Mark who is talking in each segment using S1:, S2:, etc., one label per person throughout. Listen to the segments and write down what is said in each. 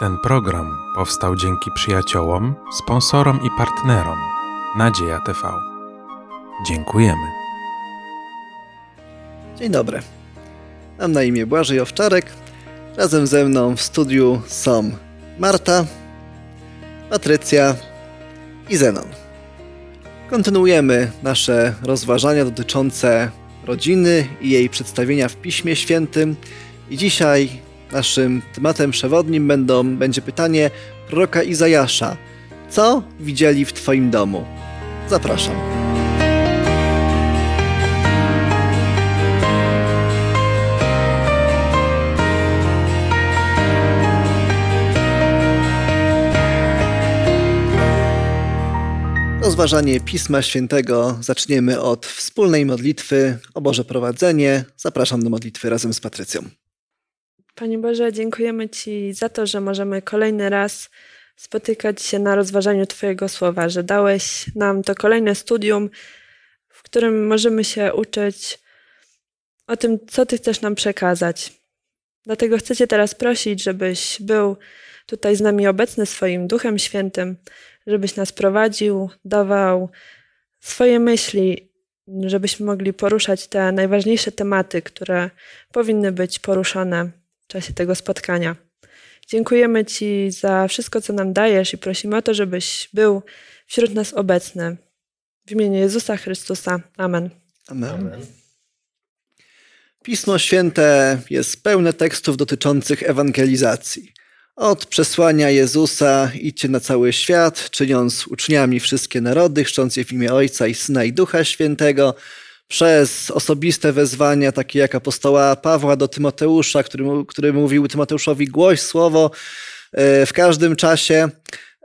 S1: Ten program powstał dzięki przyjaciołom, sponsorom i partnerom Nadzieja TV. Dziękujemy.
S2: Dzień dobry. Mam na imię Błażej Owczarek. Razem ze mną w studiu są Marta, Patrycja i Zenon. Kontynuujemy nasze rozważania dotyczące rodziny i jej przedstawienia w Piśmie Świętym. I dzisiaj naszym tematem przewodnim będą, będzie pytanie proroka Izajasza. Co widzieli w Twoim domu? Zapraszam. Rozważanie Pisma Świętego zaczniemy od wspólnej modlitwy o Boże prowadzenie. Zapraszam do modlitwy razem z Patrycją.
S3: Panie Boże, dziękujemy Ci za to, że możemy kolejny raz spotykać się na rozważaniu Twojego słowa, że dałeś nam to kolejne studium, w którym możemy się uczyć o tym, co Ty chcesz nam przekazać. Dlatego chcę Cię teraz prosić, żebyś był tutaj z nami obecny swoim Duchem Świętym, żebyś nas prowadził, dawał swoje myśli, żebyśmy mogli poruszać te najważniejsze tematy, które powinny być poruszane w czasie tego spotkania. Dziękujemy Ci za wszystko, co nam dajesz i prosimy o to, żebyś był wśród nas obecny. W imieniu Jezusa Chrystusa. Amen.
S2: Amen. Amen. Pismo Święte jest pełne tekstów dotyczących ewangelizacji. Od przesłania Jezusa idźcie na cały świat, czyniąc uczniami wszystkie narody, chrzcząc je w imię Ojca i Syna i Ducha Świętego, przez osobiste wezwania, takie jak apostoła Pawła do Tymoteusza, który, który mówił Tymoteuszowi głoś słowo e, w każdym czasie.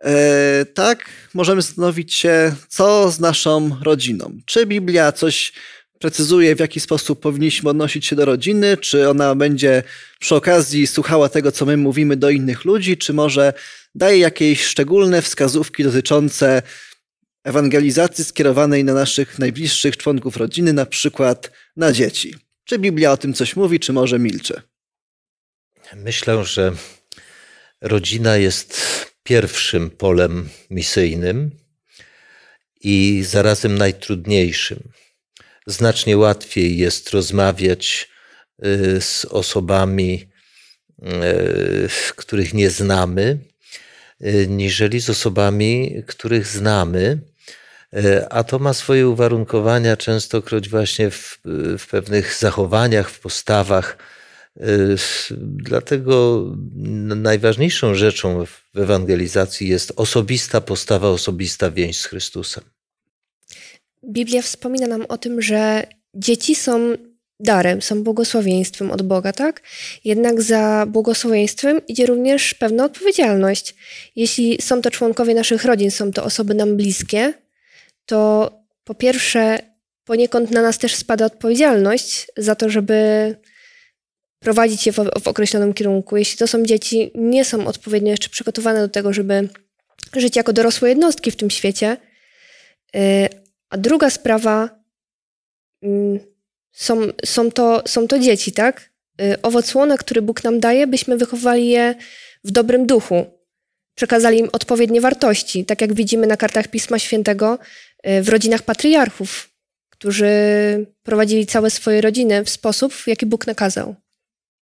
S2: E, tak możemy zastanowić się, co z naszą rodziną. Czy Biblia coś precyzuje, w jaki sposób powinniśmy odnosić się do rodziny, czy ona będzie przy okazji słuchała tego, co my mówimy do innych ludzi, czy może daje jakieś szczególne wskazówki dotyczące ewangelizacji skierowanej na naszych najbliższych członków rodziny, na przykład na dzieci. Czy Biblia o tym coś mówi, czy może milczy?
S4: Myślę, że rodzina jest pierwszym polem misyjnym i zarazem najtrudniejszym znacznie łatwiej jest rozmawiać y, z osobami, y, których nie znamy, y, niżeli z osobami, których znamy. A to ma swoje uwarunkowania, częstokroć właśnie w, w pewnych zachowaniach, w postawach. Dlatego najważniejszą rzeczą w ewangelizacji jest osobista postawa, osobista więź z Chrystusem.
S5: Biblia wspomina nam o tym, że dzieci są darem, są błogosławieństwem od Boga, tak? Jednak za błogosławieństwem idzie również pewna odpowiedzialność. Jeśli są to członkowie naszych rodzin, są to osoby nam bliskie, to po pierwsze, poniekąd na nas też spada odpowiedzialność za to, żeby prowadzić je w, w określonym kierunku. Jeśli to są dzieci, nie są odpowiednio jeszcze przygotowane do tego, żeby żyć jako dorosłe jednostki w tym świecie, y, a druga sprawa mm, są, są, to, są to dzieci, tak? Y, owoc łona, który Bóg nam daje, byśmy wychowali je w dobrym duchu. Przekazali im odpowiednie wartości, tak jak widzimy na kartach Pisma Świętego w rodzinach patriarchów, którzy prowadzili całe swoje rodziny w sposób, w jaki Bóg nakazał.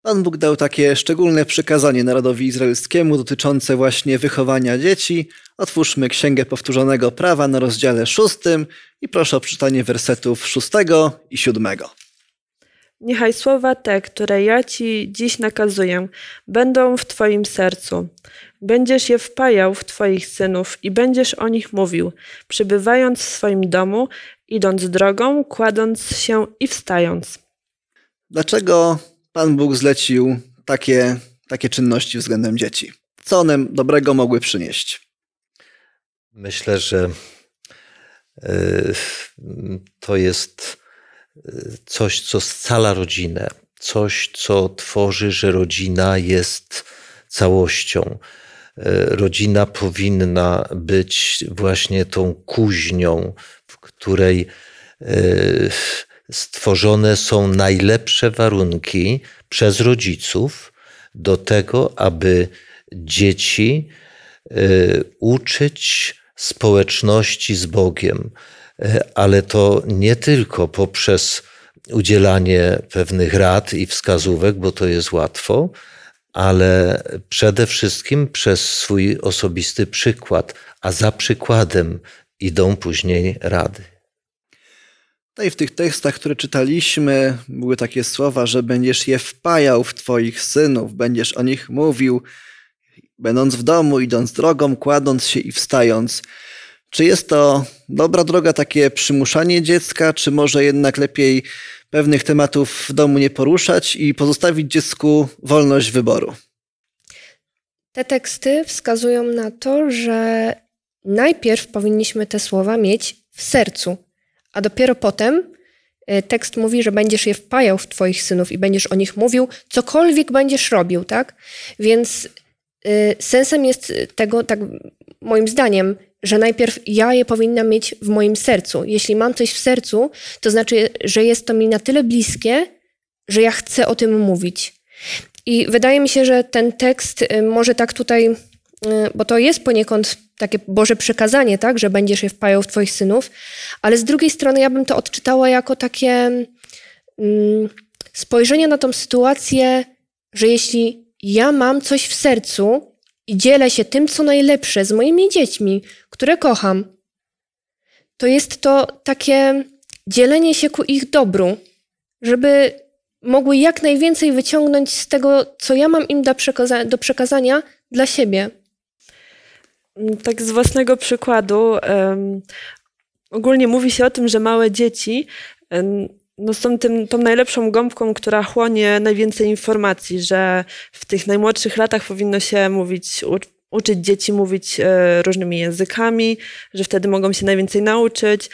S2: Pan Bóg dał takie szczególne przykazanie narodowi izraelskiemu dotyczące właśnie wychowania dzieci. Otwórzmy Księgę Powtórzonego Prawa na rozdziale szóstym i proszę o przeczytanie wersetów szóstego i siódmego.
S3: Niechaj słowa te, które ja Ci dziś nakazuję, będą w Twoim sercu. Będziesz je wpajał w Twoich synów i będziesz o nich mówił, przybywając w swoim domu, idąc drogą, kładąc się i wstając.
S2: Dlaczego Pan Bóg zlecił takie, takie czynności względem dzieci. Co one dobrego mogły przynieść?
S4: Myślę, że e, to jest coś, co scala rodzinę, coś, co tworzy, że rodzina jest całością. E, rodzina powinna być właśnie tą kuźnią, w której stworzone są najlepsze warunki przez rodziców do tego, aby dzieci y, uczyć społeczności z Bogiem, ale to nie tylko poprzez udzielanie pewnych rad i wskazówek, bo to jest łatwo, ale przede wszystkim przez swój osobisty przykład, a za przykładem idą później rady.
S2: No i w tych tekstach, które czytaliśmy, były takie słowa, że będziesz je wpajał w Twoich synów, będziesz o nich mówił, będąc w domu, idąc drogą, kładąc się i wstając. Czy jest to dobra droga, takie przymuszanie dziecka, czy może jednak lepiej pewnych tematów w domu nie poruszać i pozostawić dziecku wolność wyboru?
S5: Te teksty wskazują na to, że najpierw powinniśmy te słowa mieć w sercu, a dopiero potem y, tekst mówi, że będziesz je wpajał w Twoich synów i będziesz o nich mówił, cokolwiek będziesz robił, tak? Więc y, sensem jest tego, tak moim zdaniem, że najpierw ja je powinnam mieć w moim sercu. Jeśli mam coś w sercu, to znaczy, że jest to mi na tyle bliskie, że ja chcę o tym mówić. I wydaje mi się, że ten tekst y, może tak tutaj, bo to jest poniekąd takie Boże przekazanie, tak, że będziesz je wpajał w Twoich synów, ale z drugiej strony ja bym to odczytała jako takie mm, spojrzenie na tą sytuację, że jeśli ja mam coś w sercu i dzielę się tym, co najlepsze z moimi dziećmi, które kocham, to jest to takie dzielenie się ku ich dobru, żeby mogły jak najwięcej wyciągnąć z tego, co ja mam im do, przekaza do przekazania dla siebie.
S3: Tak z własnego przykładu, um, ogólnie mówi się o tym, że małe dzieci um, no są tym, tą najlepszą gąbką, która chłonie najwięcej informacji, że w tych najmłodszych latach powinno się mówić, u, uczyć dzieci mówić e, różnymi językami, że wtedy mogą się najwięcej nauczyć.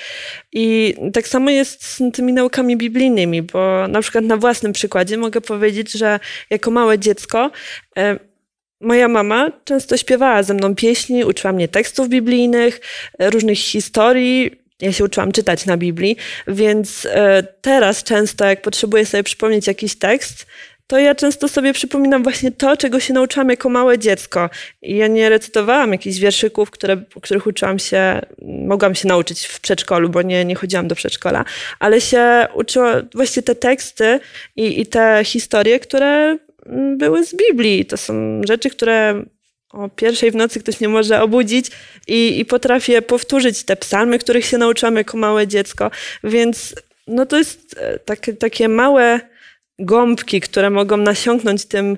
S3: I tak samo jest z tymi naukami biblijnymi, bo na przykład na własnym przykładzie mogę powiedzieć, że jako małe dziecko e, Moja mama często śpiewała ze mną pieśni, uczyła mnie tekstów biblijnych, e, różnych historii. Ja się uczyłam czytać na Biblii, więc e, teraz często, jak potrzebuję sobie przypomnieć jakiś tekst, to ja często sobie przypominam właśnie to, czego się nauczyłam jako małe dziecko. I ja nie recytowałam jakichś wierszyków, które, których uczyłam się, mogłam się nauczyć w przedszkolu, bo nie, nie chodziłam do przedszkola, ale się uczyła właśnie te teksty i, i te historie, które były z Biblii. To są rzeczy, które o pierwszej w nocy ktoś nie może obudzić i, i potrafię powtórzyć te psalmy, których się nauczyłam jako małe dziecko. Więc no to jest e, takie, takie małe gąbki, które mogą nasiąknąć tym,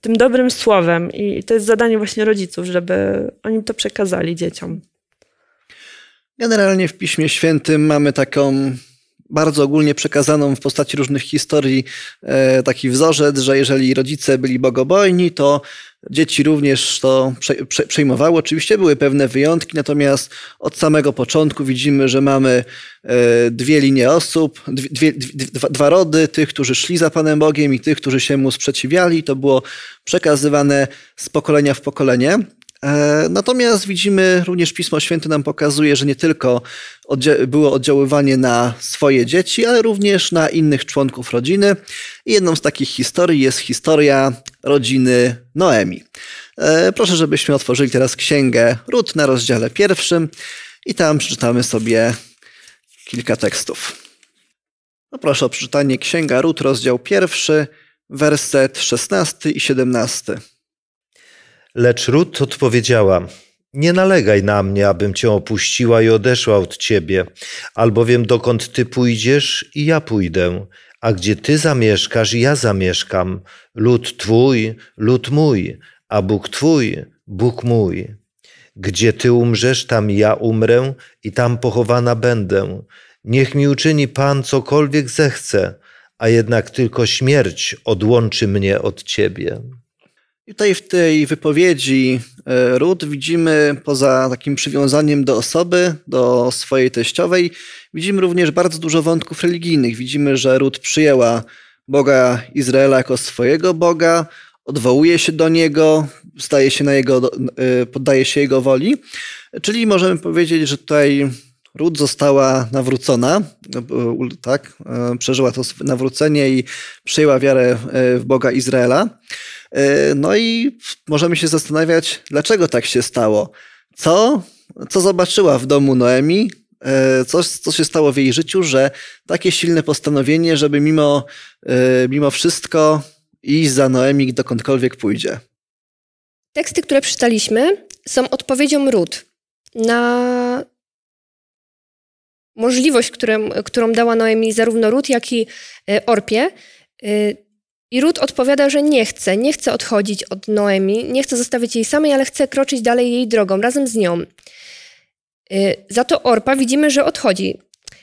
S3: tym dobrym słowem. I to jest zadanie właśnie rodziców, żeby oni to przekazali dzieciom.
S2: Generalnie w Piśmie Świętym mamy taką bardzo ogólnie przekazaną w postaci różnych historii e, taki wzorzec, że jeżeli rodzice byli bogobojni, to dzieci również to przejmowały. Oczywiście były pewne wyjątki, natomiast od samego początku widzimy, że mamy e, dwie linie osób, dwie, dwa, dwa rody, tych, którzy szli za Panem Bogiem i tych, którzy się mu sprzeciwiali. To było przekazywane z pokolenia w pokolenie. E, natomiast widzimy, również Pismo Święte nam pokazuje, że nie tylko było oddziaływanie na swoje dzieci, ale również na innych członków rodziny. I jedną z takich historii jest historia rodziny Noemi. E, proszę, żebyśmy otworzyli teraz księgę Rut na rozdziale pierwszym i tam przeczytamy sobie kilka tekstów. No proszę o przeczytanie księga Rut, rozdział pierwszy, werset 16 i 17.
S4: Lecz Rut odpowiedziała: Nie nalegaj na mnie, abym cię opuściła i odeszła od ciebie, albowiem dokąd ty pójdziesz, i ja pójdę, a gdzie ty zamieszkasz, ja zamieszkam. Lud twój, lud mój, a Bóg twój, Bóg mój. Gdzie ty umrzesz, tam ja umrę i tam pochowana będę. Niech mi uczyni Pan cokolwiek zechce, a jednak tylko śmierć odłączy mnie od ciebie.
S2: I tutaj w tej wypowiedzi e, Rut widzimy poza takim przywiązaniem do osoby, do swojej teściowej, widzimy również bardzo dużo wątków religijnych. Widzimy, że Rut przyjęła Boga Izraela jako swojego Boga, odwołuje się do Niego, staje się na jego, e, poddaje się Jego woli. Czyli możemy powiedzieć, że tutaj Rut została nawrócona, e, tak, przeżyła to nawrócenie i przyjęła wiarę w Boga Izraela. No i możemy się zastanawiać, dlaczego tak się stało. Co, co zobaczyła w domu Noemi, co, co się stało w jej życiu, że takie silne postanowienie, żeby mimo, mimo wszystko iść za Noemi dokądkolwiek pójdzie.
S5: Teksty, które przeczytaliśmy, są odpowiedzią Rut na możliwość, którą, którą dała Noemi zarówno Rut, jak i e, Orpie. I Rut odpowiada, że nie chce, nie chce odchodzić od Noemi, nie chce zostawić jej samej, ale chce kroczyć dalej jej drogą, razem z nią. E, za to Orpa widzimy, że odchodzi.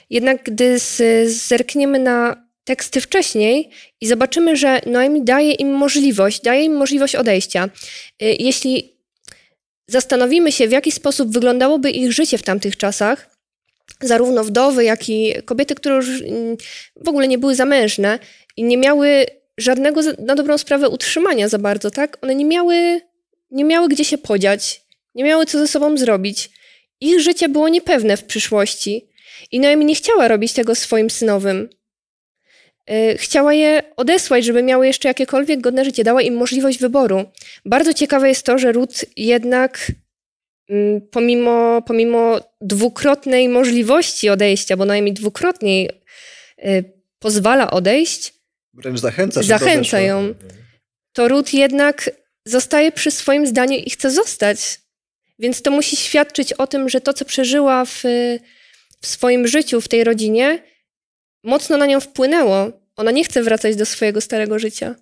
S5: Jednak gdy zerkniemy na teksty wcześniej i zobaczymy, że Noemi daje im możliwość, daje im możliwość odejścia. Jeśli zastanowimy się, w jaki sposób wyglądałoby ich życie w tamtych czasach, zarówno wdowy, jak i kobiety, które już mm, w ogóle nie były zamężne i nie miały żadnego na dobrą sprawę utrzymania za bardzo, tak? One nie miały, nie miały gdzie się podziać, nie miały co ze sobą zrobić. Ich życie było niepewne w przyszłości i Noemi nie chciała robić tego swoim synowym. E, chciała je odesłać, żeby miały jeszcze jakiekolwiek godne życie, dała im możliwość wyboru. Bardzo ciekawe jest to, że Ruth jednak mm, pomimo, pomimo dwukrotnej możliwości odejścia, bo najmniej dwukrotnie e, pozwala odejść,
S2: wręcz zachęca,
S5: zachęca ją, to Ruth jednak zostaje przy swoim zdaniu i chce zostać. Więc to musi świadczyć o tym, że to, co przeżyła w, w swoim życiu, w tej rodzinie, mocno na nią wpłynęło. Ona nie chce wracać do swojego starego życia.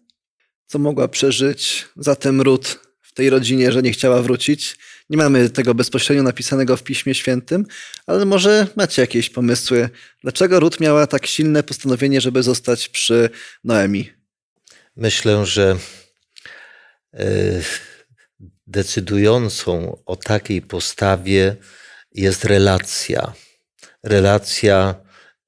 S2: Co mogła przeżyć zatem Ruth w tej rodzinie, że nie chciała wrócić? Nie mamy tego bezpośrednio napisanego w Piśmie Świętym, ale może macie jakieś pomysły, dlaczego Ruth miała tak silne postanowienie, żeby zostać przy Noemi?
S4: Myślę, że e, decydującą o takiej postawie jest relacja. Relacja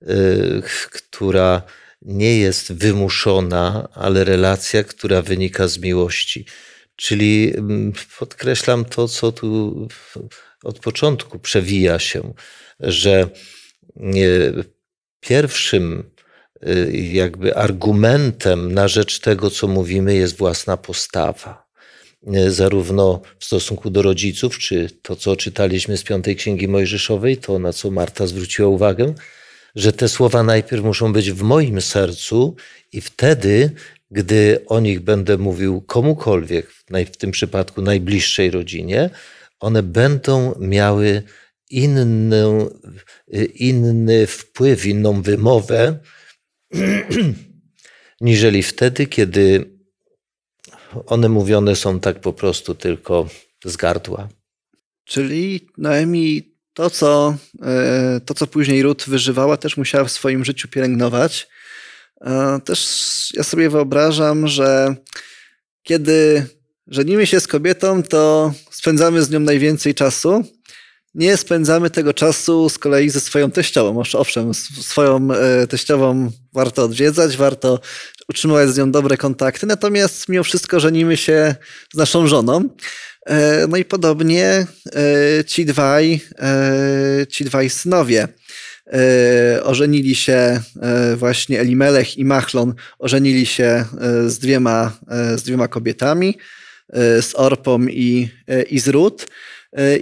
S4: Y, która nie jest wymuszona, ale relacja, która wynika z miłości. Czyli mm, podkreślam to, co tu od początku przewija się, że pierwszym y, jakby argumentem na rzecz tego, co mówimy, jest własna postawa. Y, zarówno w stosunku do rodziców, czy to, co czytaliśmy z Piątej Księgi Mojżeszowej, to na co Marta zwróciła uwagę, że te słowa najpierw muszą być w moim sercu i wtedy, gdy o nich będę mówił komukolwiek, w tym przypadku najbliższej rodzinie, one będą miały inny, inny wpływ, inną wymowę, niżeli wtedy, kiedy one mówione są tak po prostu tylko z gardła.
S2: Czyli Noemi to, co, e, to, co później Ruth wyżywała, też musiała w swoim życiu pielęgnować. E, też ja sobie wyobrażam, że kiedy żenimy się z kobietą, to spędzamy z nią najwięcej czasu. Nie spędzamy tego czasu z kolei ze swoją teściową. Owszem, swoją e, teściową warto odwiedzać, warto utrzymywać z nią dobre kontakty, natomiast mimo wszystko żenimy się z naszą żoną. E, no i podobnie ci dwaj, ci dwaj synowie ożenili się właśnie Elimelech i Machlon ożenili się z dwiema, z dwiema kobietami, z Orpą i, i z Rut.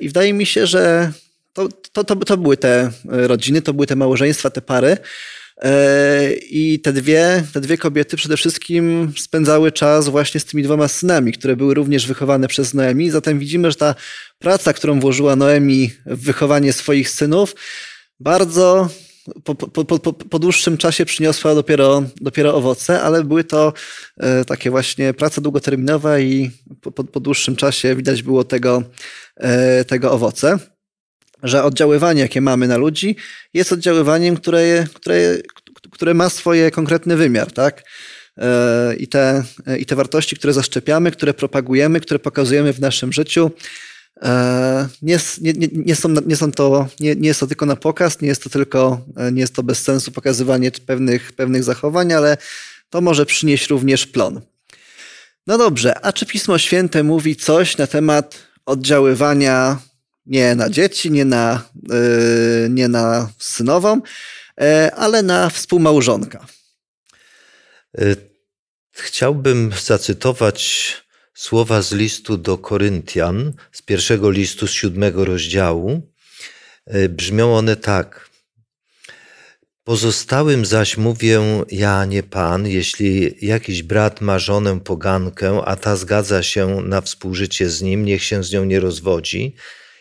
S2: I wydaje mi się, że to, to, to, to były te rodziny, to były te małżeństwa, te pary, E, I te dwie, te dwie kobiety przede wszystkim spędzały czas właśnie z tymi dwoma synami, które były również wychowane przez Noemi. Zatem widzimy, że ta praca, którą włożyła Noemi w wychowanie swoich synów, bardzo po, po, po, po, dłuższym czasie przyniosła dopiero, dopiero owoce, ale były to e, takie właśnie prace długoterminowe i po, dłuższym czasie widać było tego, e, tego owoce że oddziaływanie, jakie mamy na ludzi, jest oddziaływaniem, które, które, które ma swoje konkretny wymiar, tak? E, I te, I te wartości, które zaszczepiamy, które propagujemy, które pokazujemy w naszym życiu, nie, nie, nie, są, nie, są to, nie, nie jest to tylko na pokaz, nie jest to tylko, e, nie jest to bez sensu pokazywanie pewnych, pewnych zachowań, ale to może przynieść również plon. No dobrze, a czy Pismo Święte mówi coś na temat oddziaływania nie na dzieci, nie na, yy, nie na synową, yy, ale na współmałżonka.
S4: Chciałbym zacytować słowa z listu do Koryntian, z pierwszego listu z siódmego rozdziału. E, brzmią one tak. Pozostałym zaś mówię ja, nie Pan, jeśli jakiś brat ma żonę pogankę, a ta zgadza się na współżycie z nim, niech się z nią nie rozwodzi.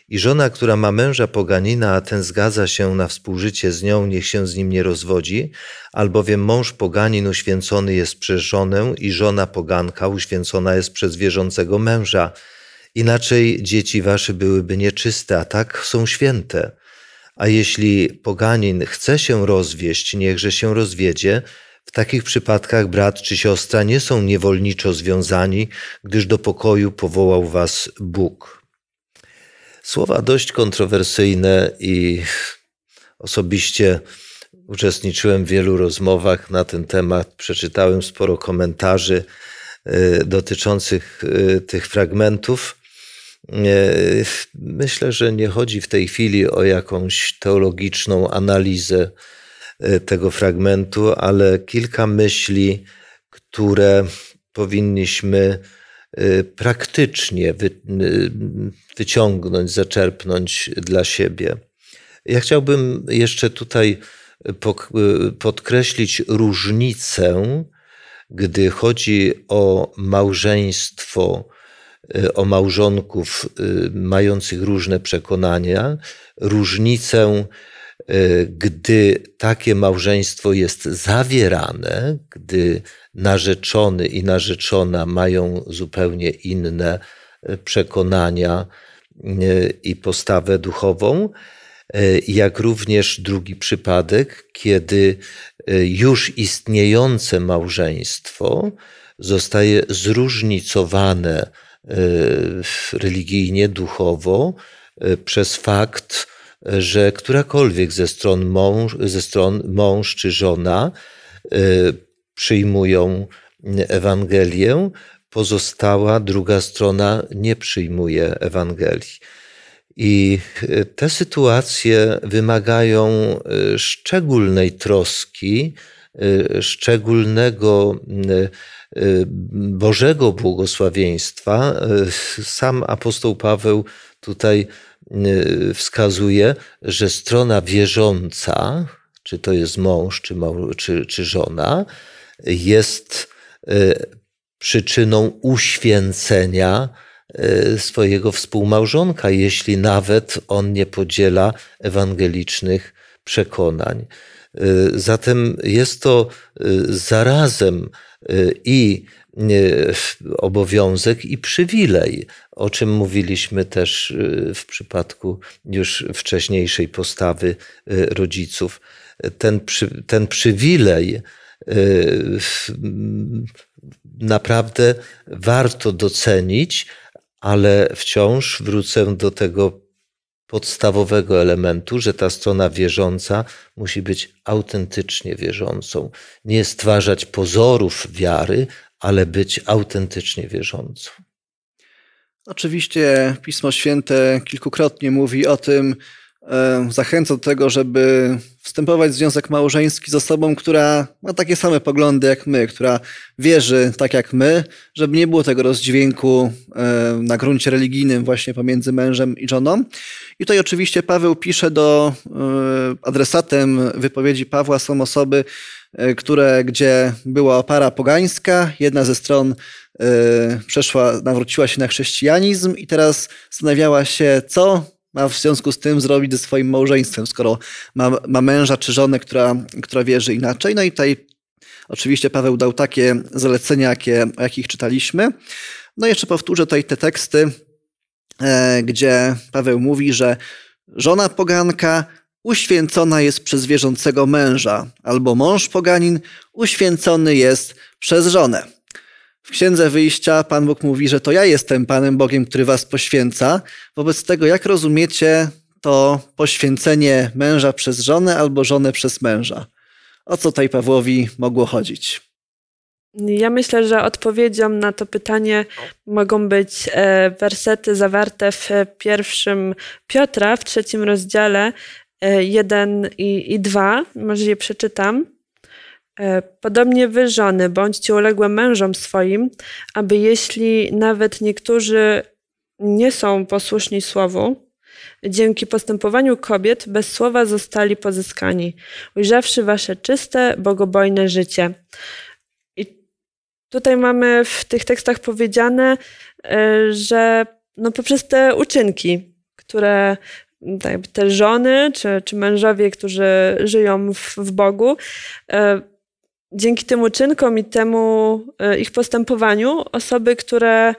S4: I żona, która ma męża poganina, a ten zgadza się na współżycie z nią, niech się z nim nie rozwodzi, albowiem mąż poganin uświęcony jest przez żonę i żona poganka uświęcona jest przez wierzącego męża. Inaczej dzieci wasze byłyby nieczyste, a tak są święte. A jeśli poganin chce się rozwieść, niechże się rozwiedzie. W takich przypadkach brat czy siostra nie są niewolniczo związani, gdyż do pokoju powołał was Bóg. Słowa dość kontrowersyjne i osobiście uczestniczyłem w wielu rozmowach na ten temat. Przeczytałem sporo komentarzy y, dotyczących y, tych fragmentów. Myślę, że nie chodzi w tej chwili o jakąś teologiczną analizę e, tego fragmentu, ale kilka myśli, które powinniśmy e, praktycznie wy, e, wyciągnąć, zaczerpnąć dla siebie. Ja chciałbym jeszcze tutaj podkreślić różnicę, gdy chodzi o małżeństwo Y, o małżonków y, mających różne przekonania, różnicę, y, gdy takie małżeństwo jest zawierane, gdy narzeczony i narzeczona mają zupełnie inne przekonania i postawę duchową, jak również drugi przypadek, kiedy już istniejące małżeństwo zostaje zróżnicowane religijnie, duchowo, e, przez fakt, że którakolwiek ze stron mąż, ze stron mąż czy żona e, przyjmują Ewangelię, pozostała druga strona nie przyjmuje Ewangelii. I te sytuacje wymagają szczególnej troski, szczególnego Y, Bożego błogosławieństwa. Y, sam apostoł Paweł tutaj y, wskazuje, że strona wierząca, czy to jest mąż, czy, czy, czy żona, jest przyczyną uświęcenia swojego współmałżonka, jeśli nawet on nie podziela ewangelicznych przekonań. Zatem jest to zarazem i obowiązek i przywilej, o czym mówiliśmy też w przypadku już wcześniejszej postawy rodziców. Ten, przy, ten przywilej naprawdę warto docenić, ale wciąż wrócę do tego podstawowego elementu, że ta strona wierząca musi być autentycznie wierzącą. Nie stwarzać pozorów wiary, ale być autentycznie wierzącą.
S2: Oczywiście Pismo Święte kilkukrotnie mówi o tym, zachęca do tego, żeby wstępować w związek małżeński z osobą, która ma takie same poglądy jak my, która wierzy tak jak my, żeby nie było tego rozdźwięku e, na gruncie religijnym właśnie pomiędzy mężem i żoną. I tutaj oczywiście Paweł pisze do e, adresatem wypowiedzi Pawła są osoby, które, gdzie była para pogańska, jedna ze stron przeszła, nawróciła się na chrześcijanizm i teraz zastanawiała się, co ma w związku z tym zrobić ze swoim małżeństwem, skoro ma, ma męża czy żonę, która, która wierzy inaczej. No i tutaj oczywiście Paweł dał takie zalecenia, jakie, o jakich czytaliśmy. No i jeszcze powtórzę tutaj te teksty, e, gdzie Paweł mówi, że żona poganka uświęcona jest przez wierzącego męża, albo mąż poganin uświęcony jest przez żonę. W Księdze Wyjścia Pan Bóg mówi, że to ja jestem Panem Bogiem, który was poświęca. Wobec tego, jak rozumiecie to poświęcenie męża przez żonę albo żonę przez męża? O co tutaj Pawłowi mogło chodzić?
S3: Ja myślę, że odpowiedzią na to pytanie mogą być e, wersety zawarte w pierwszym Piotra, w trzecim rozdziale, 1 e, i, i 2. Może je przeczytam. E, Podobnie wy, żony, bądźcie uległe mężom swoim, aby jeśli nawet niektórzy nie są posłuszni słowu, dzięki postępowaniu kobiet bez słowa zostali pozyskani, ujrzawszy wasze czyste, bogobojne życie. I tutaj mamy w tych tekstach powiedziane, e, że no poprzez te uczynki, które tak te żony czy, czy mężowie, którzy żyją w, w Bogu, e, dzięki tym uczynkom i temu e, ich postępowaniu, osoby, które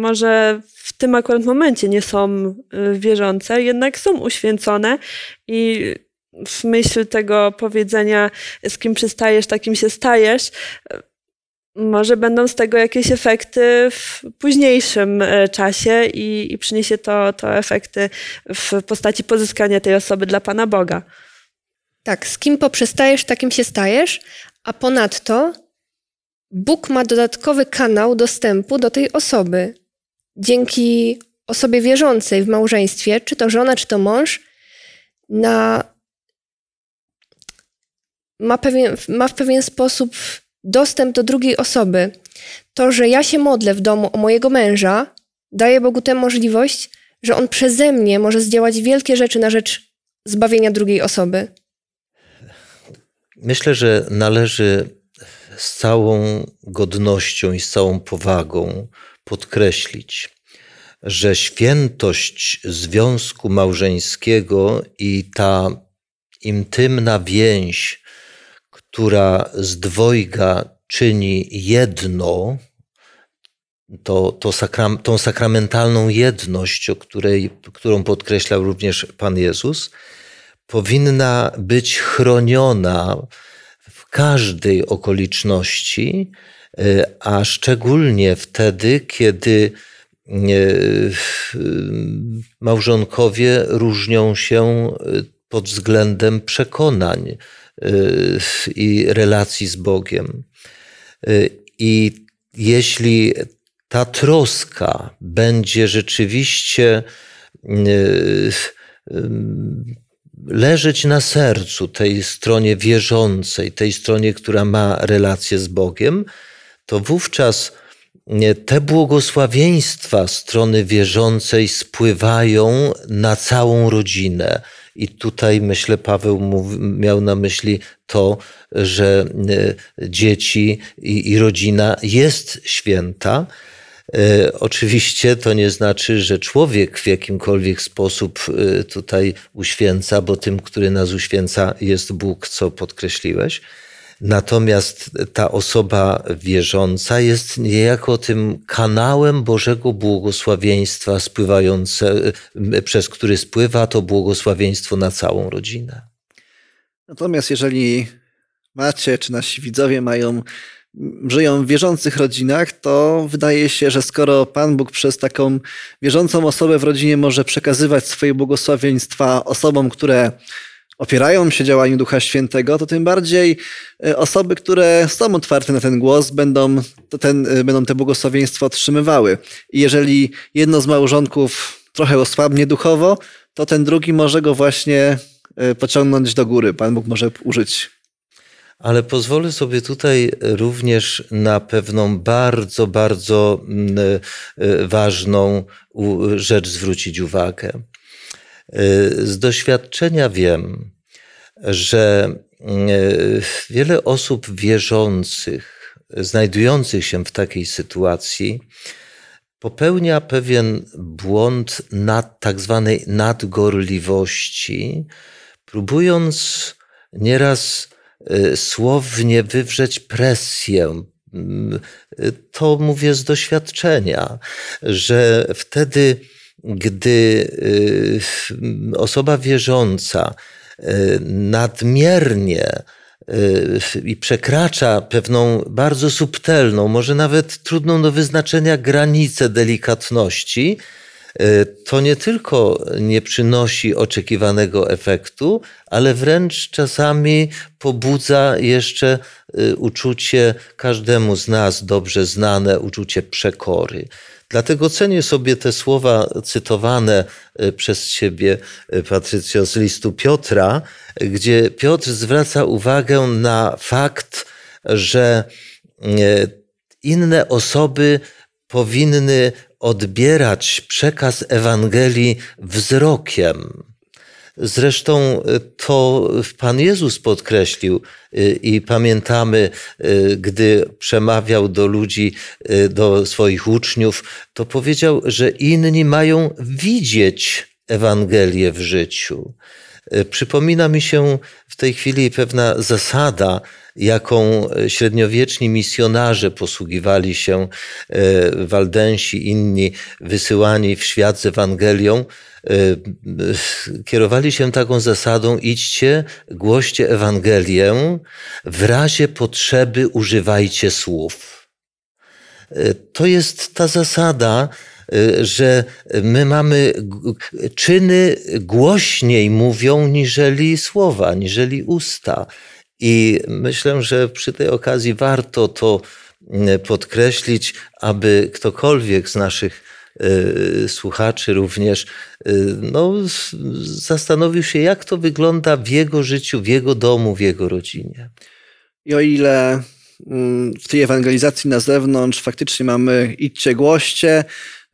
S3: może w tym akurat momencie nie są e, wierzące, jednak są uświęcone i w myśl tego powiedzenia, z kim przystajesz, takim się stajesz, e, może będą z tego jakieś efekty w późniejszym czasie i, i przyniesie to, to efekty w postaci pozyskania tej osoby dla Pana Boga.
S5: Tak, z kim poprzestajesz, takim się stajesz, a ponadto Bóg ma dodatkowy kanał dostępu do tej osoby. Dzięki osobie wierzącej w małżeństwie, czy to żona, czy to mąż, na, ma, pewien, ma w pewien sposób dostęp do drugiej osoby. To, że ja się modlę w domu o mojego męża, daje Bogu tę możliwość, że on przeze mnie może zdziałać wielkie rzeczy na rzecz zbawienia drugiej osoby.
S4: Myślę, że należy z całą godnością i z całą powagą podkreślić, że świętość związku małżeńskiego i ta intymna więź, która z dwojga czyni jedno, to, to sakram, tą sakramentalną jedność, której, którą podkreślał również Pan Jezus, powinna być chroniona w każdej okoliczności, e, a szczególnie wtedy, kiedy e, małżonkowie różnią się pod względem przekonań e, i relacji z Bogiem. I jeśli ta troska będzie rzeczywiście leżeć na sercu tej stronie wierzącej, tej stronie, która ma relację z Bogiem, to wówczas te błogosławieństwa strony wierzącej spływają na całą rodzinę. I tutaj myślę, Paweł miał na myśli to, że dzieci i, i rodzina jest święta, E, oczywiście to nie znaczy, że człowiek w jakimkolwiek sposób e, tutaj uświęca, bo tym, który nas uświęca, jest Bóg, co podkreśliłeś. Natomiast ta osoba wierząca jest niejako tym kanałem Bożego błogosławieństwa spływające, e, przez który spływa to błogosławieństwo na całą rodzinę.
S2: Natomiast jeżeli macie, czy nasi widzowie mają żyją w wierzących rodzinach, to wydaje się, że skoro Pan Bóg przez taką wierzącą osobę w rodzinie może przekazywać swoje błogosławieństwa osobom, które opierają się działaniu Ducha Świętego, to tym bardziej e, osoby, które są otwarte na ten głos, będą, ten, e, będą te błogosławieństwa otrzymywały. I jeżeli jedno z małżonków trochę osłabnie duchowo, to ten drugi może go właśnie e, pociągnąć do góry. Pan Bóg może użyć
S4: ale pozwolę sobie tutaj również na pewną bardzo, bardzo mm, e, ważną rzecz zwrócić uwagę. E, z doświadczenia wiem, że mm, e, wiele osób wierzących, znajdujących się w takiej sytuacji, popełnia pewien błąd nad tak zwanej nadgorliwości, próbując nieraz słownie wywrzeć presję. Mm, y, to mówię z doświadczenia, że wtedy, gdy y, osoba wierząca nadmiernie i przekracza pewną bardzo subtelną, może nawet trudną do wyznaczenia granicę delikatności, to nie tylko nie przynosi oczekiwanego efektu, ale wręcz czasami pobudza jeszcze e, uczucie każdemu z nas dobrze znane, uczucie przekory. Dlatego cenię sobie te słowa cytowane e, przez ciebie, e, Patrycjo, z listu Piotra, gdzie Piotr zwraca uwagę na fakt, że e, inne osoby powinny odbierać przekaz Ewangelii wzrokiem. Zresztą to Pan Jezus podkreślił i pamiętamy, gdy przemawiał do ludzi, do swoich uczniów, to powiedział, że inni mają widzieć Ewangelię w życiu. Przypomina mi się w tej chwili pewna zasada, jaką średniowieczni misjonarze posługiwali się, Waldensi, inni wysyłani w świat z Ewangelią, kierowali się taką zasadą: idźcie, głoście Ewangelię, w razie potrzeby używajcie słów. To jest ta zasada, że my mamy czyny głośniej mówią niżeli słowa, niżeli usta. I myślę, że przy tej okazji warto to podkreślić, aby ktokolwiek z naszych słuchaczy również no, zastanowił się, jak to wygląda w jego życiu, w jego domu, w jego rodzinie.
S2: I o ile w tej ewangelizacji na zewnątrz faktycznie mamy idźcie, głoście,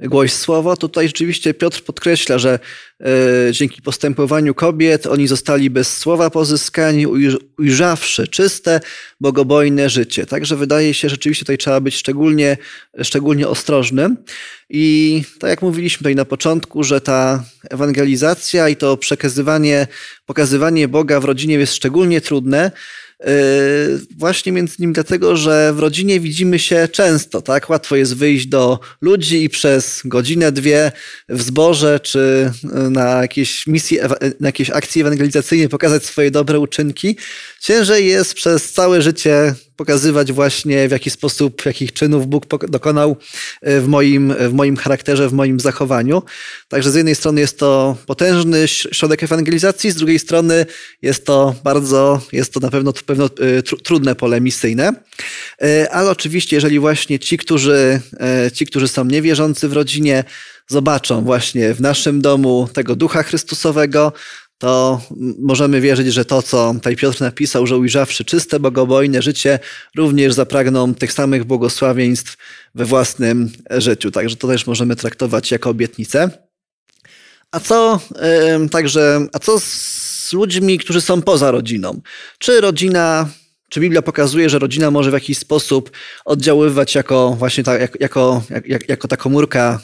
S2: głoś słowo. Tutaj rzeczywiście Piotr podkreśla, że e, dzięki postępowaniu kobiet oni zostali bez słowa pozyskani, ujrzawszy czyste, bogobojne życie. Także wydaje się, rzeczywiście tutaj trzeba być szczególnie, szczególnie ostrożnym. I tak jak mówiliśmy tutaj na początku, że ta ewangelizacja i to przekazywanie, pokazywanie Boga w rodzinie jest szczególnie trudne, właśnie między innymi dlatego, że w rodzinie widzimy się często, tak? Łatwo jest wyjść do ludzi i przez godzinę, dwie w zborze czy na jakiejś misji, na jakiejś akcji ewangelizacyjnej pokazać swoje dobre uczynki. Ciężej jest przez całe życie pokazywać właśnie w jaki sposób, jakich czynów Bóg dokonał e, w moim, w moim charakterze, w moim zachowaniu. Także z jednej strony jest to potężny środek ewangelizacji, z drugiej strony jest to bardzo, jest to na pewno, pewno e, trudne pole misyjne. E, ale oczywiście, jeżeli właśnie ci, którzy, ci, którzy są niewierzący w rodzinie, zobaczą właśnie w naszym domu tego ducha Chrystusowego, to możemy wierzyć, że to, co tutaj Piotr napisał, że ujrzawszy czyste, bogobojne życie, również zapragną tych samych błogosławieństw we własnym życiu. Także to też możemy traktować jako obietnicę. A co także, a co z ludźmi, którzy są poza rodziną? Czy rodzina czy Biblia pokazuje, że rodzina może w jakiś sposób oddziaływać jako właśnie ta, jako, jako, jako ta komórka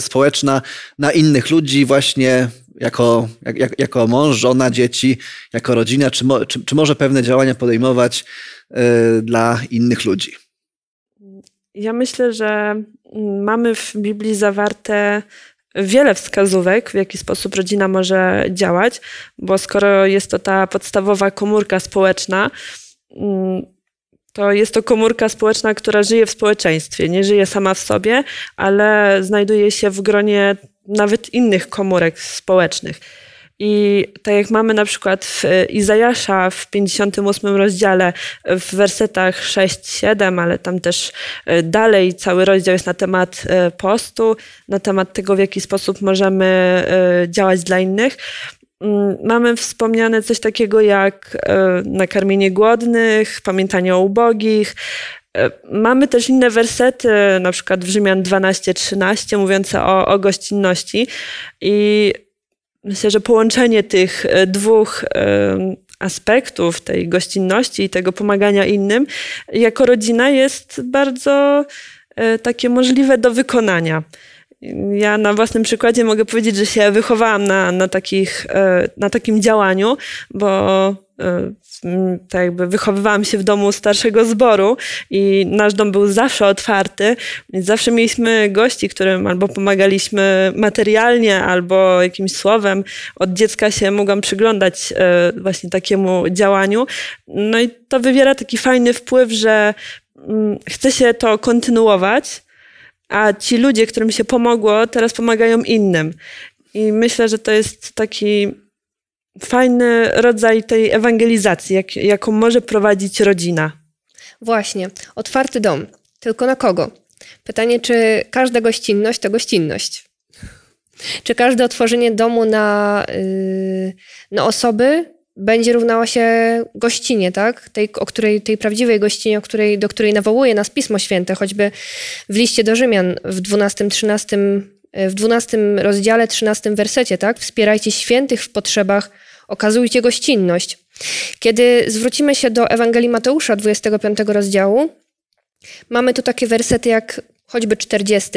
S2: społeczna na innych ludzi, właśnie jako, jak, jako mąż, żona, dzieci, jako rodzina, czy, mo, czy, czy może pewne działania podejmować y, dla innych ludzi?
S3: Ja myślę, że mamy w Biblii zawarte wiele wskazówek, w jaki sposób rodzina może działać, bo skoro jest to ta podstawowa komórka społeczna, mm, to jest to komórka społeczna, która żyje w społeczeństwie. Nie żyje sama w sobie, ale znajduje się w gronie nawet innych komórek społecznych. I tak jak mamy na przykład w Izajasza w 58 rozdziale w wersetach 6-7, ale tam też e, dalej cały rozdział jest na temat e, postu, na temat tego, w jaki sposób możemy e, działać dla innych. Mm, mamy wspomniane coś takiego jak nakarmienie głodnych, pamiętanie o ubogich, E, mamy też inne wersety, na przykład w Rzymian 12-13, mówiące o, o gościnności. I myślę, że połączenie tych e, dwóch e, aspektów tej gościnności i tego pomagania innym jako rodzina jest bardzo takie możliwe do wykonania. Ja na własnym przykładzie mogę powiedzieć, że się wychowałam na, na, takich, na takim działaniu, bo tak jakby wychowywałam się w domu starszego zboru i nasz dom był zawsze otwarty, zawsze mieliśmy gości, którym albo pomagaliśmy materialnie, albo jakimś słowem. Od dziecka się mogłam przyglądać e, właśnie takiemu działaniu. No i to wywiera taki fajny wpływ, że mm, chce się to kontynuować, a ci ludzie, którym się pomogło, teraz pomagają innym. I myślę, że to jest taki fajny rodzaj tej ewangelizacji, jak, jaką może prowadzić rodzina.
S5: Właśnie, otwarty dom. Tylko na kogo? Pytanie, czy każda gościnność to gościnność? Czy każde otworzenie domu na, yy, na osoby będzie równała się gościnie, tak? Tej, o której, tej prawdziwej gościnie, o której, do której nawołuje nas Pismo Święte, choćby w liście do Rzymian w 12, 13, w 12 rozdziale, 13 wersecie, tak? Wspierajcie świętych w potrzebach, okazujcie gościnność. Kiedy zwrócimy się do Ewangelii Mateusza, 25 rozdziału, mamy tu takie wersety jak choćby 40.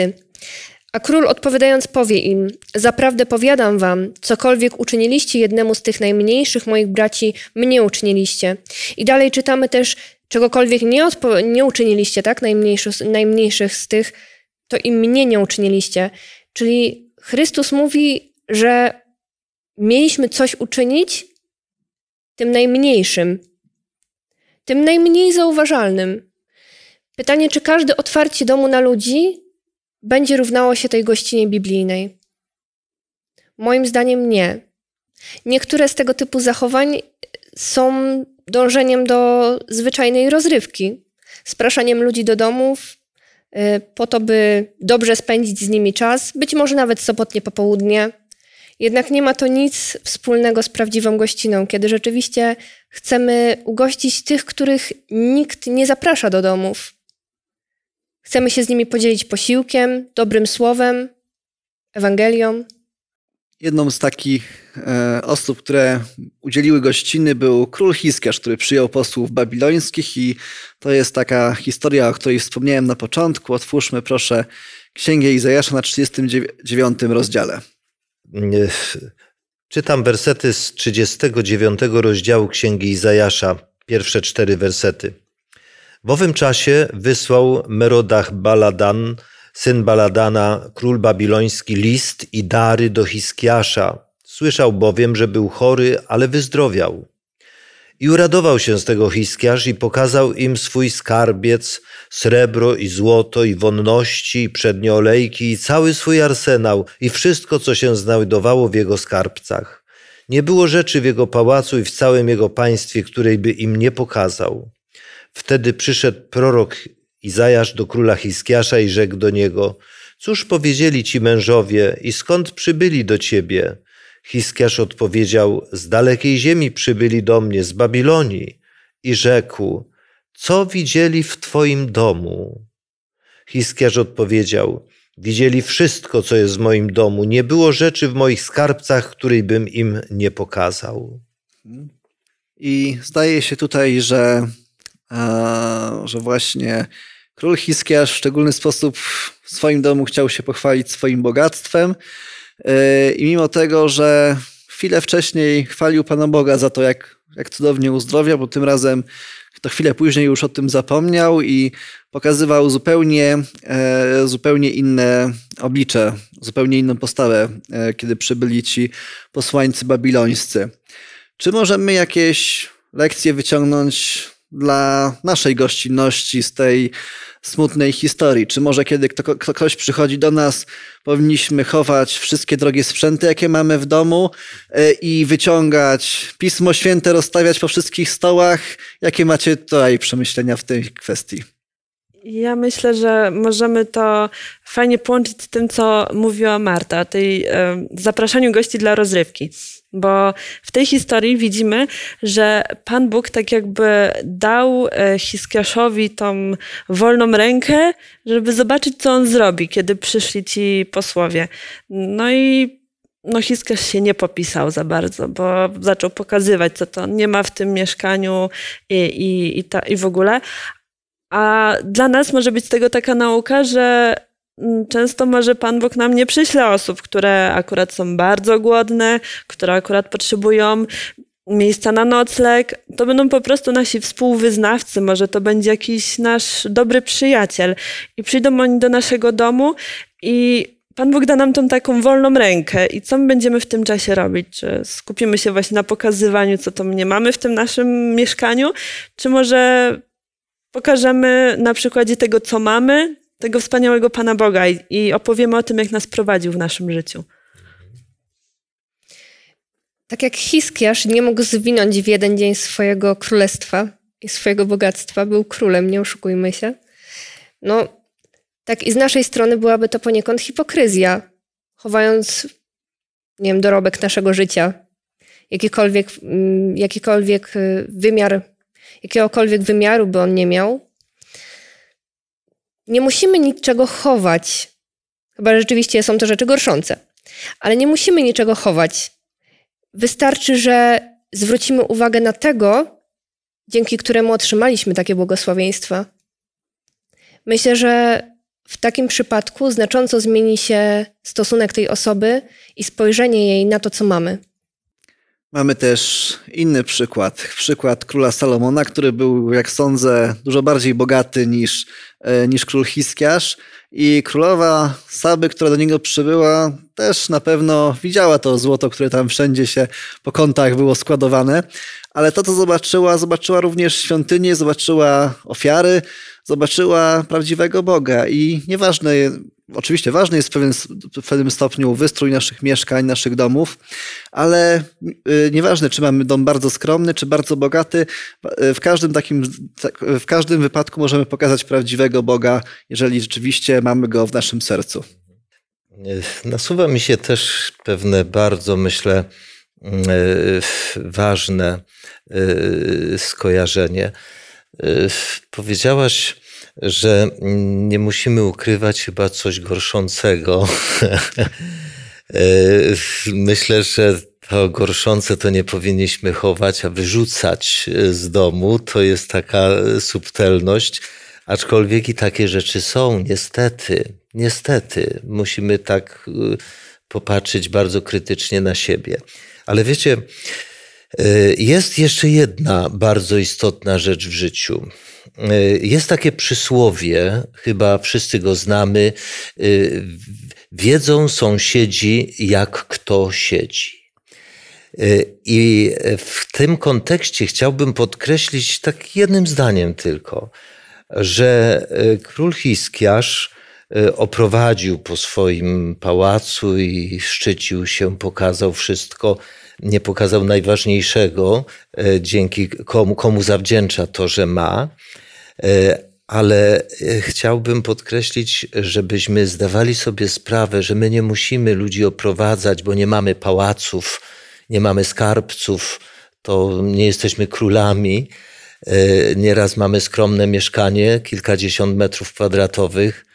S5: A król odpowiadając powie im: Zaprawdę powiadam wam, cokolwiek uczyniliście jednemu z tych najmniejszych moich braci, mnie uczyniliście. I dalej czytamy też, czegokolwiek nie, nie uczyniliście, tak? Najmniejszych, najmniejszych z tych, to i mnie nie uczyniliście. Czyli Chrystus mówi, że mieliśmy coś uczynić tym najmniejszym, tym najmniej zauważalnym. Pytanie, czy każde otwarcie domu na ludzi będzie równało się tej gościnie biblijnej? Moim zdaniem nie. Niektóre z tego typu zachowań są dążeniem do zwyczajnej rozrywki, spraszaniem ludzi do domów y, po to, by dobrze spędzić z nimi czas, być może nawet sobotnie popołudnie. Jednak nie ma to nic wspólnego z prawdziwą gościną, kiedy rzeczywiście chcemy ugościć tych, których nikt nie zaprasza do domów. Chcemy się z nimi podzielić posiłkiem, dobrym słowem, Ewangelią.
S2: Jedną z takich e, osób, które udzieliły gościny, był król Hiskiarz, który przyjął posłów babilońskich, i to jest taka historia, o której wspomniałem na początku. Otwórzmy proszę Księgę Izajasza na 39 rozdziale.
S4: Czytam wersety z 39 rozdziału Księgi Izajasza, pierwsze cztery wersety. W owym czasie wysłał Merodach Baladan, syn Baladana, król babiloński, list i dary do Hiskiasza. Słyszał bowiem, że był chory, ale wyzdrowiał. I uradował się z tego Hiskiarz i pokazał im swój skarbiec, srebro i złoto i wonności i przednie olejki i cały swój arsenał i wszystko, co się znajdowało w jego skarbcach. Nie było rzeczy w jego pałacu i w całym jego państwie, której by im nie pokazał. Wtedy przyszedł prorok Izajasz do króla Hiskiasza i rzekł do niego, cóż powiedzieli ci mężowie i skąd przybyli do ciebie? Hiskiasz odpowiedział, z dalekiej ziemi przybyli do mnie, z Babilonii. I rzekł, co widzieli w twoim domu? Hiskiarz odpowiedział, widzieli wszystko, co jest w moim domu. Nie było rzeczy w moich skarbcach, której bym im nie pokazał.
S2: I zdaje się tutaj, że, że właśnie król Hiskiarz w szczególny sposób w swoim domu chciał się pochwalić swoim bogactwem, E, I mimo tego, że chwilę wcześniej chwalił Pana Boga za to, jak, jak cudownie uzdrowia, bo tym razem to chwilę później już o tym zapomniał i pokazywał zupełnie, e, zupełnie inne oblicze, zupełnie inną postawę, e, kiedy przybyli ci posłańcy babilońscy. Czy możemy jakieś lekcje wyciągnąć dla naszej gościnności z tej smutnej historii? Czy może kiedy kto, ktoś przychodzi do nas, powinniśmy chować wszystkie drogie sprzęty, jakie mamy w domu e, i wyciągać Pismo Święte, rozstawiać po wszystkich stołach? Jakie macie tutaj przemyślenia w tej kwestii?
S3: Ja myślę, że możemy to fajnie połączyć z tym, co mówiła Marta, o tej e, zapraszaniu gości dla rozrywki. Bo w tej historii widzimy, że Pan Bóg tak jakby dał e, Hiskiaszowi tą wolną rękę, żeby zobaczyć, co on zrobi, kiedy przyszli ci posłowie. No i no Hiskiasz się nie popisał za bardzo, bo zaczął pokazywać, co to nie ma w tym mieszkaniu i, i, i, ta, i w ogóle. A dla nas może być z tego taka nauka, że często może Pan Bóg nam nie przyśle osób, które akurat są bardzo głodne, które akurat potrzebują miejsca na nocleg. To będą po prostu nasi współwyznawcy, może to będzie jakiś nasz dobry przyjaciel. I przyjdą oni do naszego domu i Pan Bóg da nam tą taką wolną rękę i co my będziemy w tym czasie robić? Czy skupimy się właśnie na pokazywaniu, co to nie mamy w tym naszym mieszkaniu, czy może pokażemy na przykładzie tego, co mamy, tego wspaniałego Pana Boga i, i opowiemy o tym, jak nas prowadził w naszym życiu.
S5: Tak jak Hiskiarz nie mógł zwinąć w jeden dzień swojego królestwa i swojego bogactwa, był królem, nie oszukujmy się. No, Tak i z naszej strony byłaby to poniekąd hipokryzja, chowając, nie wiem, dorobek naszego życia, jakikolwiek, mm, jakikolwiek y, wymiar, jakiegokolwiek wymiaru by on nie miał. Nie musimy niczego chować, chyba rzeczywiście są to rzeczy gorszące, ale nie musimy niczego chować. Wystarczy, że zwrócimy uwagę na tego, dzięki któremu otrzymaliśmy takie błogosławieństwa. Myślę, że w takim przypadku znacząco zmieni się stosunek tej osoby i spojrzenie jej na to, co mamy.
S2: Mamy też inny przykład. Przykład króla Salomona, który był, jak sądzę, dużo bardziej bogaty niż, e, niż król Hiskiarz. I królowa Saby, która do niego przybyła, też na pewno widziała to złoto, które tam wszędzie się po kątach było składowane. Ale to, co zobaczyła, zobaczyła również świątynię, zobaczyła ofiary, zobaczyła prawdziwego Boga. I nieważne, oczywiście ważny jest w pewnym, w pewnym stopniu wystrój naszych mieszkań, naszych domów, ale y, nieważne, czy mamy dom bardzo skromny, czy bardzo bogaty, w każdym takim, tak, w każdym wypadku możemy pokazać prawdziwego Boga, jeżeli rzeczywiście mamy go w naszym sercu.
S4: Nasuwa mi się też pewne bardzo, myślę, mm, e, ważne e, skojarzenie. E, powiedziałaś, że nie musimy ukrywać chyba coś gorszącego. Myślę, że to gorszące to nie powinniśmy chować, a wyrzucać z domu. To jest taka subtelność, aczkolwiek i takie rzeczy są, niestety. Niestety, musimy tak y, popatrzeć bardzo krytycznie na siebie. Ale wiecie, y, jest jeszcze jedna bardzo istotna rzecz w życiu. Y, jest takie przysłowie, chyba wszyscy go znamy. Wiedzą sąsiedzi, jak kto siedzi. I w tym kontekście chciałbym podkreślić tak jednym zdaniem tylko, że król Hiskiarz oprowadził po swoim pałacu i szczycił się, pokazał wszystko, nie pokazał najważniejszego, e, dzięki komu, komu zawdzięcza to, że ma. E, ale chciałbym podkreślić, żebyśmy zdawali sobie sprawę, że my nie musimy ludzi oprowadzać, bo nie mamy pałaców, nie mamy skarbców, to nie jesteśmy królami. Nieraz mamy skromne mieszkanie, kilkadziesiąt metrów kwadratowych,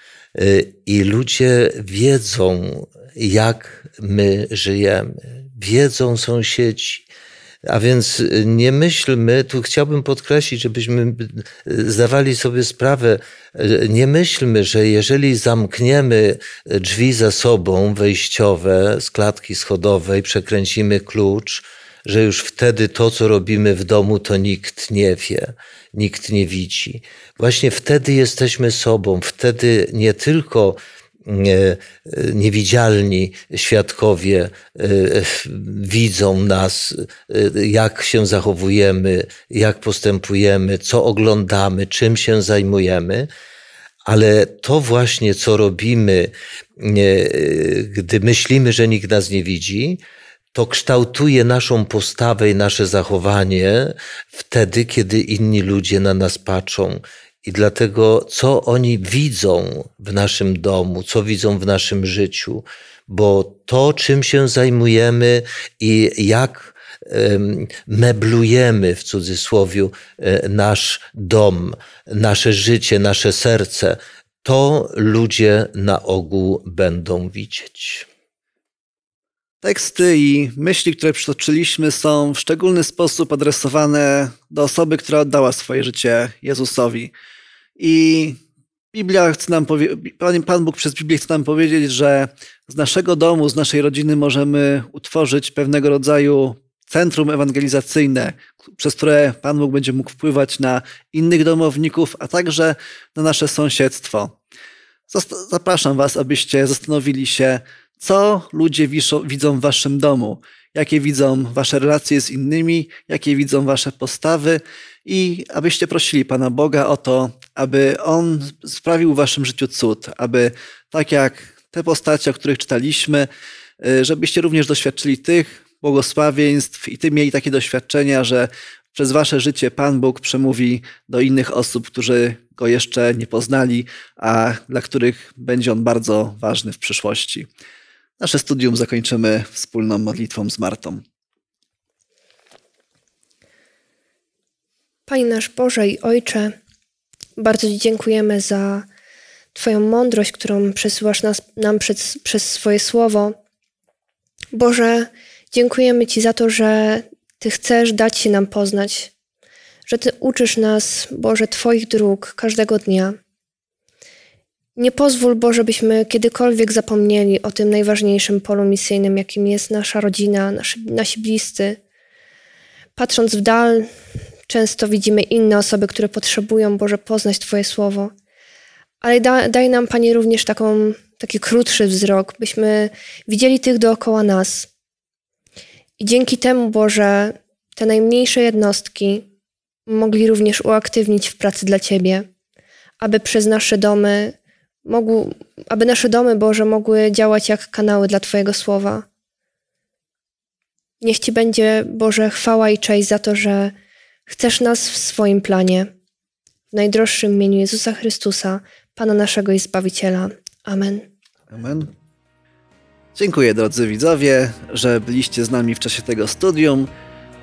S4: I ludzie wiedzą, jak my żyjemy, wiedzą sąsiedzi. A więc nie myślmy, tu chciałbym podkreślić, żebyśmy zdawali sobie sprawę, nie myślmy, że jeżeli zamkniemy drzwi za sobą wejściowe z klatki schodowej, przekręcimy klucz, że już wtedy to, co robimy w domu, to nikt nie wie, nikt nie widzi. Właśnie wtedy jesteśmy sobą, wtedy nie tylko niewidzialni świadkowie e, widzą nas, e, jak się zachowujemy, jak postępujemy, co oglądamy, czym się zajmujemy, ale to właśnie, co robimy, gdy myślimy, że nikt nas nie widzi, to kształtuje naszą postawę i nasze zachowanie wtedy, kiedy inni ludzie na nas patrzą. I dlatego, co oni widzą w naszym domu, co widzą w naszym życiu, bo to, czym się zajmujemy i jak meblujemy w cudzysłowie e, nasz dom, nasze życie, nasze serce, to ludzie na ogół będą widzieć.
S2: Teksty i myśli, które przytoczyliśmy, są w szczególny sposób adresowane do osoby, która oddała swoje życie Jezusowi. I Biblia chce nam Pan, Pan Bóg przez Biblię chce nam powiedzieć, że z naszego domu, z naszej rodziny możemy utworzyć pewnego rodzaju centrum ewangelizacyjne, przez które Pan Bóg będzie mógł wpływać na innych domowników, a także na nasze sąsiedztwo. Zapraszam Was, abyście zastanowili się, co ludzie widzą w waszym domu, jakie widzą wasze relacje z innymi, jakie widzą wasze postawy i abyście prosili Pana Boga o to, aby On sprawił w waszym życiu cud, aby tak jak te postacie, o których czytaliśmy, y, żebyście również doświadczyli tych błogosławieństw i ty mieli takie doświadczenia, że przez wasze życie Pan Bóg przemówi do innych osób, którzy go jeszcze nie poznali, a dla których będzie on bardzo ważny w przyszłości. Nasze studium zakończymy wspólną modlitwą z Martą.
S5: Panie nasz Boże i Ojcze, bardzo Ci dziękujemy za Twoją mądrość, którą przesyłasz nas, nam przez, przez swoje słowo. Boże, dziękujemy Ci za to, że Ty chcesz dać się nam poznać, że Ty uczysz nas, Boże, Twoich dróg każdego dnia. Nie pozwól, Boże, byśmy kiedykolwiek zapomnieli o tym najważniejszym polu misyjnym, jakim jest nasza rodzina, nasi, nasi bliscy. Patrząc w dal, często widzimy inne osoby, które potrzebują, Boże, poznać Twoje słowo. Ale da, daj nam, Panie, również taką, taki krótszy wzrok, byśmy widzieli tych dookoła nas. I dzięki temu, Boże, te najmniejsze jednostki mogli również uaktywnić w pracy dla Ciebie, aby przez nasze domy mogły, aby nasze domy, Boże, mogły działać jak kanały dla Twojego słowa. Niech Ci będzie, Boże, chwała i cześć za to, że chcesz nas w swoim planie. W najdroższym imieniu Jezusa Chrystusa, Pana naszego i Zbawiciela. Amen.
S2: Amen. Dziękuję drodzy widzowie, że byliście z nami w czasie tego studium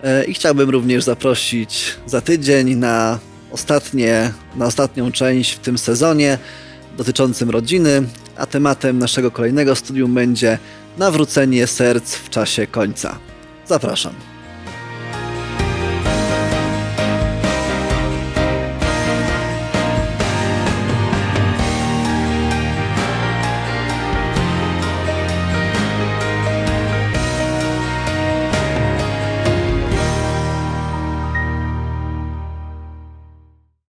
S2: E, i chciałbym również zaprosić za tydzień na, ostatnie, na ostatnią część w tym sezonie dotyczącym rodziny, a tematem naszego kolejnego studium będzie nawrócenie serc w czasie końca. Zapraszam.